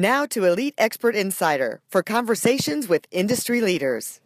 Now to Elite Expert Insider for conversations with industry leaders.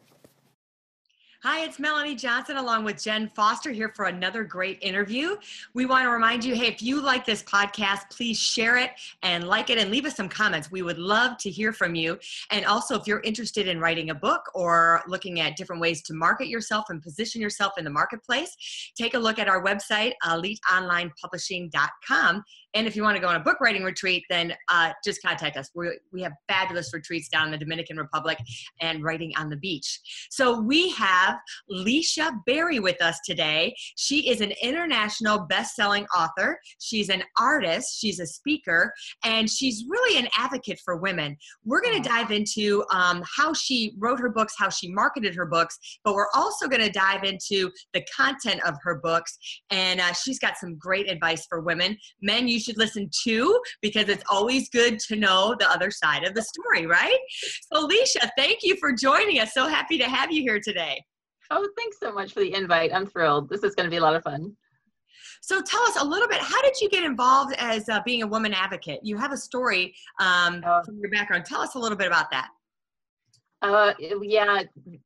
Hi, it's Melanie Johnson along with Jen Foster here for another great interview. We want to remind you hey, if you like this podcast, please share it and like it and leave us some comments. We would love to hear from you. And also, if you're interested in writing a book or looking at different ways to market yourself and position yourself in the marketplace, take a look at our website, eliteonlinepublishing.com. And if you want to go on a book writing retreat, then uh, just contact us. we we have fabulous retreats down in the Dominican Republic and writing on the beach. So we have Licia Berry with us today. She is an international best-selling author. She's an artist. She's a speaker, and she's really an advocate for women. We're going to dive into um, how she wrote her books, how she marketed her books, but we're also going to dive into the content of her books. And uh, she's got some great advice for women. Men, you should listen to because it's always good to know the other side of the story, right? So, Licia, thank you for joining us. So happy to have you here today. Oh, thanks so much for the invite. I'm thrilled. This is going to be a lot of fun. So tell us a little bit. How did you get involved as uh, being a woman advocate? You have a story um, uh, from your background. Tell us a little bit about that. Uh, yeah,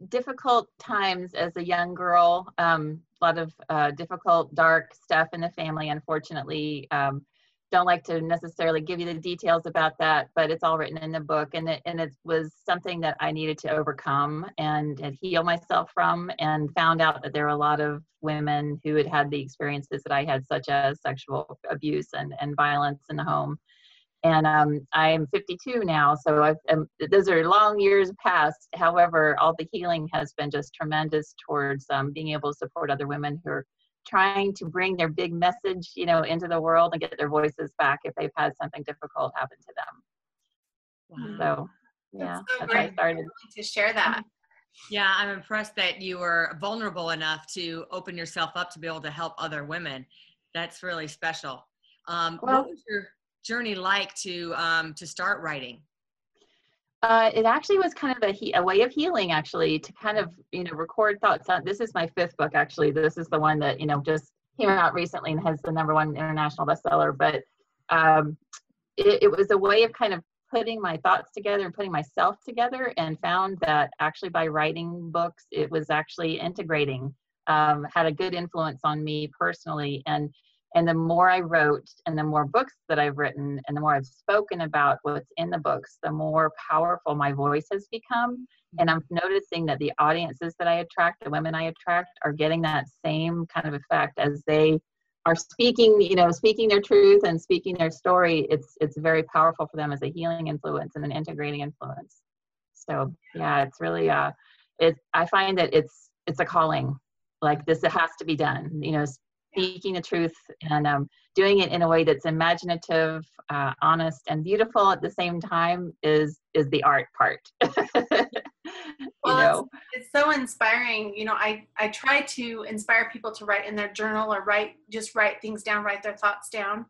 difficult times as a young girl. Um, a lot of uh, difficult, dark stuff in the family. Unfortunately, um, don't like to necessarily give you the details about that, but it's all written in the book, and it and it was something that I needed to overcome and, and heal myself from, and found out that there are a lot of women who had had the experiences that I had, such as sexual abuse and and violence in the home. And um, I am 52 now, so I've, um, those are long years past. However, all the healing has been just tremendous towards um, being able to support other women who are trying to bring their big message, you know, into the world and get their voices back if they've had something difficult happen to them. Wow. So, yeah, that's, so that's I started to share that. Yeah, I'm impressed that you were vulnerable enough to open yourself up to be able to help other women. That's really special. Um, well, what was your journey like to um, to start writing? Uh, it actually was kind of a, he- a way of healing, actually, to kind of you know record thoughts. On, this is my fifth book, actually. This is the one that you know just came out recently and has the number one international bestseller. But um, it, it was a way of kind of putting my thoughts together and putting myself together, and found that actually by writing books, it was actually integrating. Um, had a good influence on me personally, and and the more I wrote and the more books that I've written and the more I've spoken about what's in the books, the more powerful my voice has become. And I'm noticing that the audiences that I attract, the women I attract, are getting that same kind of effect as they are speaking, you know, speaking their truth and speaking their story. It's it's very powerful for them as a healing influence and an integrating influence. So yeah, it's really uh it I find that it's it's a calling. Like this it has to be done. You know, speaking the truth and um, doing it in a way that's imaginative, uh, honest, and beautiful at the same time is is the art part. well, know? It's, it's, so inspiring. You know, I I try to inspire people to write in their journal or write just write things down, write their thoughts down,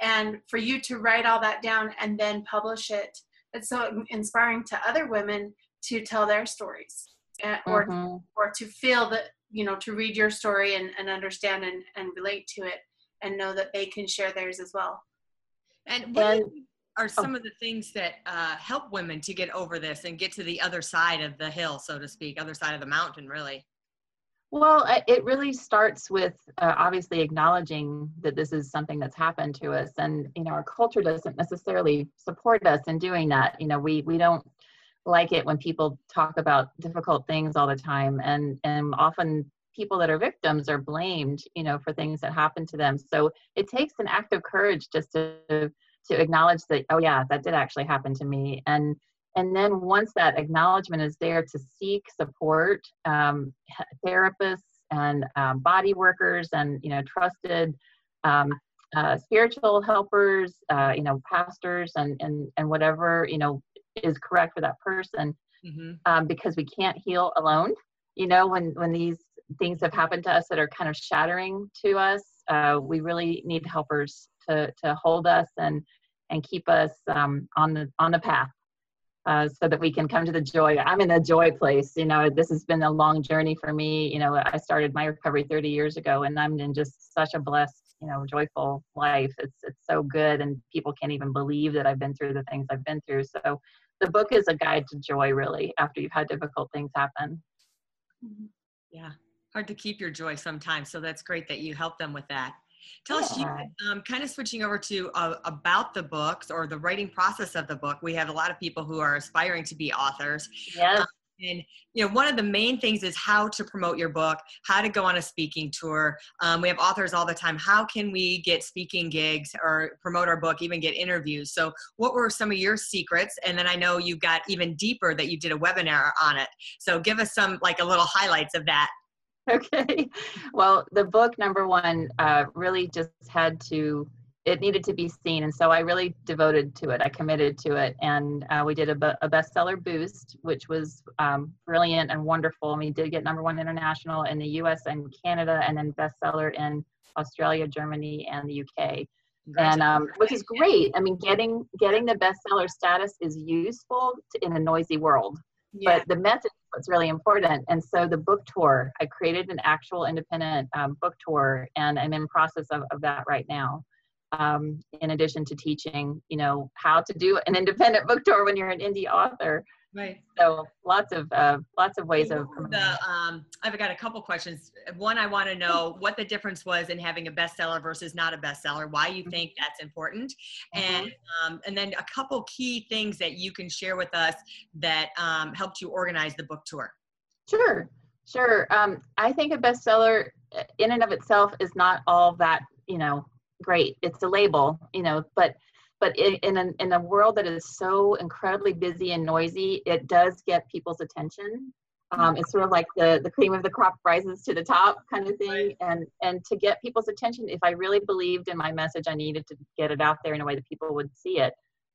and for you to write all that down and then publish it. It's so inspiring to other women to tell their stories. Uh, or mm-hmm. or to feel that you know to read your story and, and understand and, and relate to it and know that they can share theirs as well and what and, are oh. some oh. of the things that uh, help women to get over this and get to the other side of the hill so to speak other side of the mountain really well it really starts with uh, obviously acknowledging that this is something that's happened to us and you know our culture doesn't necessarily support us in doing that you know we we don't like it when people talk about difficult things all the time. And and often people that are victims are blamed you know for things that happen to them. So it takes an act of courage just to to acknowledge that oh yeah that did actually happen to me. And and then once that acknowledgement is there to seek support um, therapists and um, body workers and you know trusted um, uh, spiritual helpers uh, you know pastors and and and whatever you know is correct for that person mm-hmm. um, because we can't heal alone you know when when these things have happened to us that are kind of shattering to us uh, we really need helpers to to hold us and and keep us um, on the on the path uh, so that we can come to the joy. I'm in the joy place. You know, this has been a long journey for me. You know, I started my recovery 30 years ago, and I'm in just such a blessed, you know, joyful life. It's it's so good, and people can't even believe that I've been through the things I've been through. So, the book is a guide to joy, really, after you've had difficult things happen. Mm-hmm. Yeah, hard to keep your joy sometimes. So that's great that you help them with that. Tell yeah. us, you, um, kind of switching over to uh, about the books or the writing process of the book. We have a lot of people who are aspiring to be authors. Yes. Um, and you know, one of the main things is how to promote your book, how to go on a speaking tour. Um, we have authors all the time. How can we get speaking gigs or promote our book, even get interviews? So, what were some of your secrets? And then I know you got even deeper that you did a webinar on it. So, give us some like a little highlights of that. okay. Well, the book number one uh, really just had to, it needed to be seen. And so I really devoted to it. I committed to it. And uh, we did a, a, bestseller boost, which was um, brilliant and wonderful. And we did get number one international in the US and Canada, and then bestseller in Australia, Germany, and the UK. And um, which is great. I mean, getting getting the bestseller status is useful to, in a noisy world yeah. but the message is what's really important and so the book tour i created an actual independent um, book tour and i'm in process of, of that right now um, in addition to teaching you know how to do an independent book tour when you're an indie author Right. So lots of uh, lots of ways of. The, um, I've got a couple questions. One, I want to know what the difference was in having a bestseller versus not a bestseller. Why you think that's important, mm-hmm. and um, and then a couple key things that you can share with us that um, helped you organize the book tour. Sure, sure. Um, I think a bestseller, uh, in and of itself, is not all that you know great. It's a label, you know, but but in, in, a, in a world that is so incredibly busy and noisy it does get people's attention. Um, it's sort of like the the cream of the crop rises to the top kind of thing. And and to get people's attention if i really believed in my message i needed to get it out there in a way that people would see it.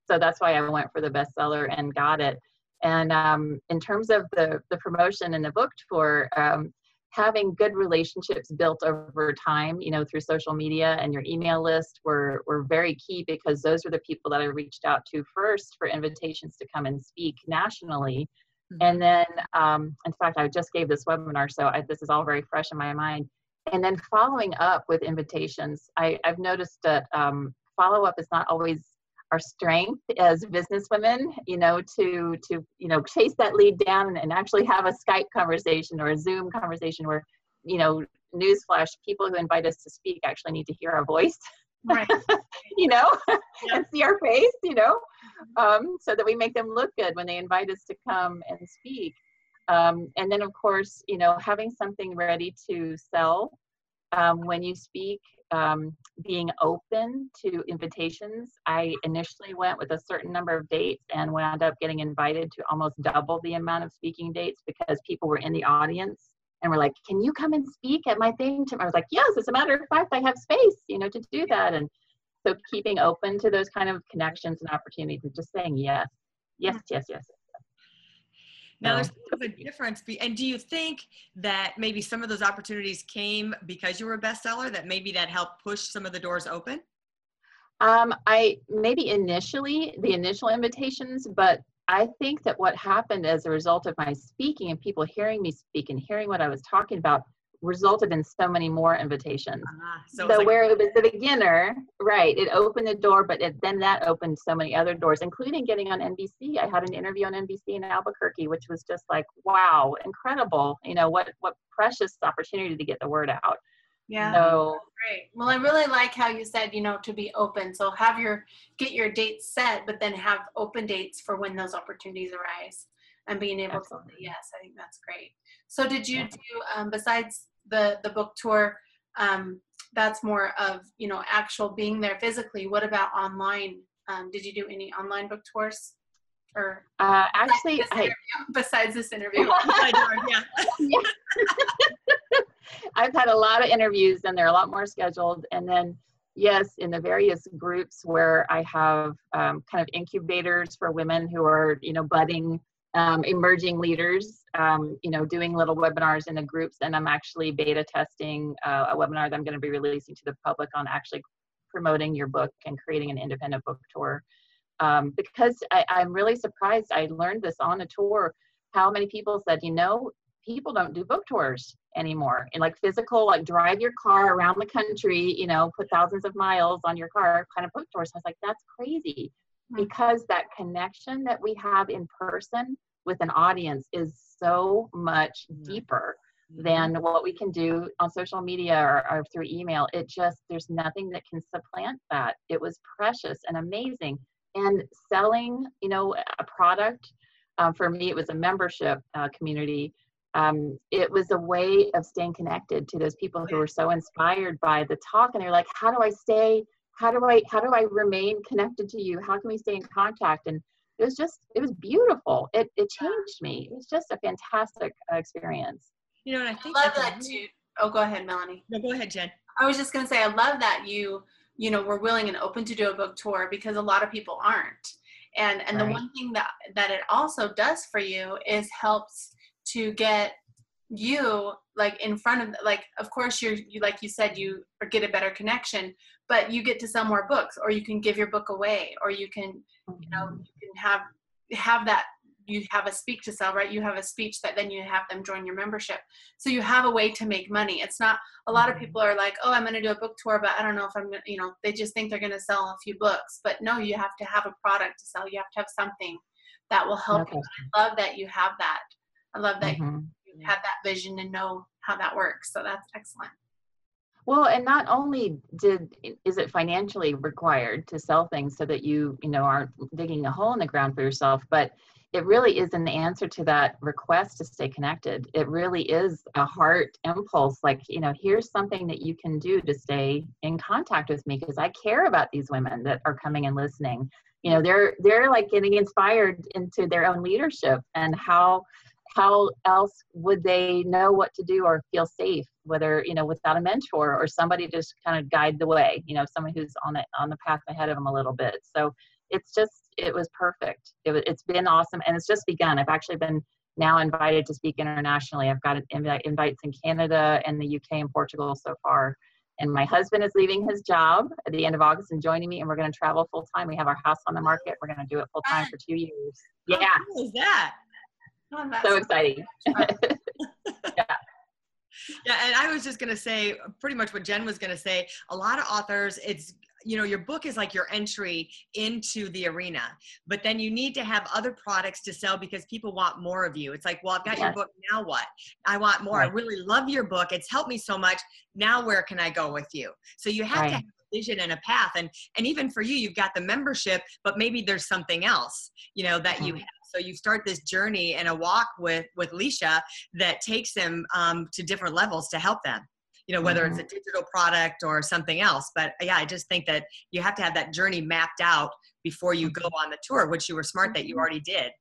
So that's why i went for the bestseller and got it. And um, in terms of the the promotion and the book tour um, having good relationships built over time, you know, through social media and your email list were, were very key because those were the people that I reached out to first for invitations to come and speak nationally. Mm-hmm. And then, um, in fact, I just gave this webinar, so I, this is all very fresh in my mind. And then following up with invitations, I, I've noticed that um, follow up is not always our strength as businesswomen you know to to you know chase that lead down and, actually have a skype conversation or a zoom conversation where you know newsflash people who invite us to speak actually need to hear our voice right you know yep. and see our face you know um, so that we make them look good when they invite us to come and speak um, and then of course you know having something ready to sell um, when you speak um, being open to invitations. I initially went with a certain number of dates and wound up getting invited to almost double the amount of speaking dates because people were in the audience and were like, "Can you come and speak at my thing?" I was like, "Yes, as a matter of fact, I have space, you know, to do that." And so keeping open to those kind of connections and opportunities and just saying yes, yes, yes, yes, now, there's a difference. And do you think that maybe some of those opportunities came because you were a bestseller? That maybe that helped push some of the doors open? Um, I maybe initially the initial invitations, but I think that what happened as a result of my speaking and people hearing me speak and hearing what I was talking about resulted in so many more invitations. Uh, so, so like- where it was the beginner, right, it opened the door, but it, then that opened so many other doors, including getting on NBC. I had an interview on NBC in Albuquerque, which was just like, wow, incredible. You know, what, what precious opportunity to get the word out. Yeah. So great. Well, I really like how you said, you know, to be open. So have your get your dates set, but then have open dates for when those opportunities arise and being able Absolutely. to yes. I think that's great. So did you do um, besides the the book tour um, that's more of you know actual being there physically. What about online? Um, did you do any online book tours? Or uh, actually besides this, I, besides this interview. Yeah. i've had a lot of interviews and they're a lot more scheduled. And then yes, in the various groups where I have um, kind of incubators for women who are, you know, budding, um, emerging leaders, um, you know, doing little webinars in the groups. And I'm actually beta testing uh, a webinar that I'm going to be releasing to the public on actually promoting your book and creating an independent book tour. Um, because I, I'm really surprised. I learned this on a tour how many people said, you know, people don't do book tours anymore and like physical like drive your car around the country you know put thousands of miles on your car kind of book tours i was like that's crazy mm-hmm. because that connection that we have in person with an audience is so much mm-hmm. deeper mm-hmm. than what we can do on social media or, or through email. It just there's nothing that can supplant that. It was precious and amazing. And selling you know a product um, for me it was a membership uh, community. Um, it was a way of staying connected to those people who were so inspired by the talk. And they're like how do i stay? How do i how do i remain connected to you? How can we stay in contact? And it was just it was beautiful. It, it changed me. It was just a fantastic uh, experience. You know and i think I love that too. Oh go ahead melanie. No go ahead jen. I was just going to say i love that you you know were willing and open to do a book tour because a lot of people aren't. And and right. the one thing that that it also does for you is helps to get you like in front of like of course you're you like you said you get a better connection but you get to sell more books or you can give your book away or you can you know mm-hmm. you can have have that you have a speak to sell right you have a speech that then you have them join your membership so you have a way to make money it's not a lot of mm-hmm. people are like oh i'm going to do a book tour but i don't know if i'm gonna, you know they just think they're going to sell a few books but no you have to have a product to sell you have to have something that will help okay. you i love that you have that I love that mm-hmm. you have that vision and know how that works. So that's excellent. Well, and not only did is it financially required to sell things so that you you know aren't digging a hole in the ground for yourself, but it really is an answer to that request to stay connected. It really is a heart impulse. Like you know, here's something that you can do to stay in contact with me because I care about these women that are coming and listening. You know, they're they're like getting inspired into their own leadership and how how else would they know what to do or feel safe whether you know without a mentor or somebody just kind of guide the way you know someone who's on the on the path ahead of them a little bit. So it's just it was perfect. It, it's been awesome and it's just begun. I've actually been now invited to speak internationally. I've got invites in canada and the uk and portugal so far and my husband is leaving his job at the end of august and joining me and we're going to travel full time. We have our house on the market. We're going to do it full time for two years. Yeah. How cool is that Oh, so exciting. yeah. Yeah, and I was just going to say pretty much what Jen was going to say. A lot of authors, it's you know your book is like your entry into the arena but then you need to have other products to sell because people want more of you it's like well i've got yes. your book now what i want more right. i really love your book it's helped me so much now where can i go with you so you have right. to have a vision and a path and and even for you you've got the membership but maybe there's something else you know that mm-hmm. you have so you start this journey and a walk with with Licia that takes them um, to different levels to help them. You know, whether mm-hmm. it's a digital product or something else. But yeah, I just think that you have to have that journey mapped out before you go on the tour, which you were smart that you mm-hmm. already did.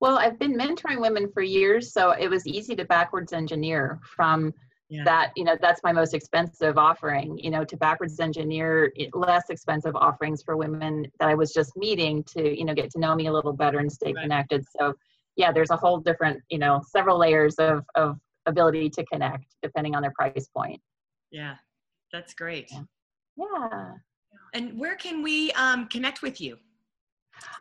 Well, I've been mentoring women for years, so it was easy to backwards engineer from yeah. that you know that's my most expensive offering you know to backwards engineer less expensive offerings for women that i was just meeting to you know get to know me a little better and stay right. connected so yeah there's a whole different you know several layers of of ability to connect depending on their price point yeah that's great yeah, yeah. and where can we um, connect with you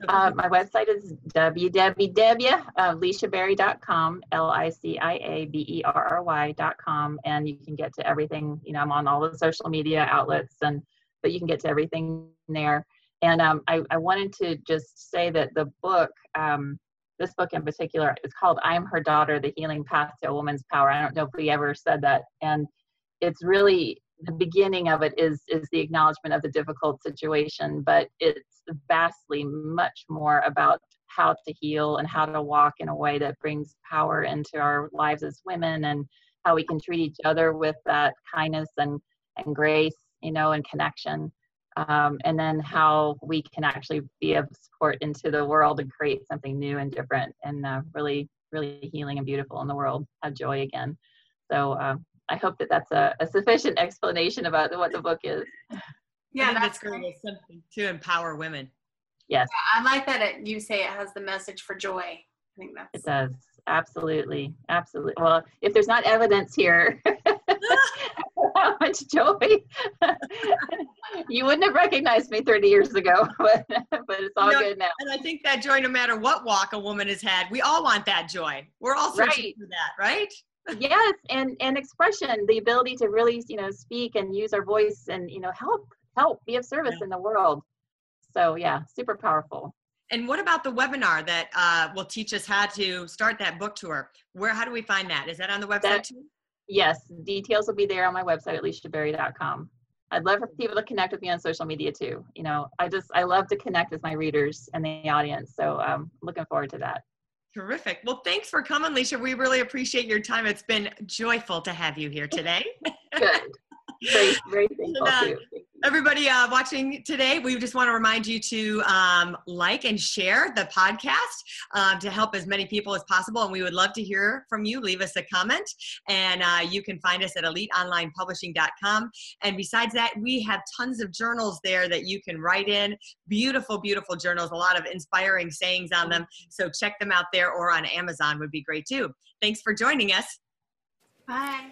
uh, my website is www.liciaberry.com, L-I-C-I-A-B-E-R-R-Y.com, and you can get to everything. You know, I'm on all the social media outlets, and but you can get to everything there. And um, I, I, wanted to just say that the book, um, this book in particular, is called "I'm Her Daughter: The Healing Path to a Woman's Power." I don't know if we ever said that, and it's really the beginning of it is is the acknowledgement of the difficult situation but it's vastly much more about how to heal and how to walk in a way that brings power into our lives as women and how we can treat each other with that kindness and and grace you know and connection. Um, and then how we can actually be of support into the world and create something new and different and uh, really really healing and beautiful in the world. Have joy again. So uh, I hope that that's a, a sufficient explanation about what the book is. Yeah, that's great. It's something to empower women. Yes. Yeah, I like that it, you say it has the message for joy. I think that's it does. Absolutely. Absolutely. Well, if there's not evidence here how much joy you wouldn't have recognized me 30 years ago, but, but it's all good now. And I think that joy, no matter what walk a woman has had, we all want that joy. We're all searching right. for that, right? Yes, and and expression, the ability to really, you know, speak and use our voice and you know help help be of service yeah. in the world. So yeah, super powerful. And what about the webinar that uh, will teach us how to start that book tour? Where, how do we find that? Is that on the website that, too? Yes, details will be there on my website at. I'd love for people to connect with me on social media too. You know, I just I love to connect with my readers and the audience. So um, looking forward to that. Terrific. Well, thanks for coming, Licia. We really appreciate your time. It's been joyful to have you here today. Good. Very, very thankful too everybody uh, watching today, we just want to remind you to um, like and share the podcast um, to help as many people as possible. And we would love to hear from you. Leave us a comment. And uh, you can find us at eliteonlinepublishing.com. And besides that, we have tons of journals there that you can write in. Beautiful, beautiful journals, a lot of inspiring sayings on them. So check them out there or on Amazon would be great too. Thanks for joining us. Bye.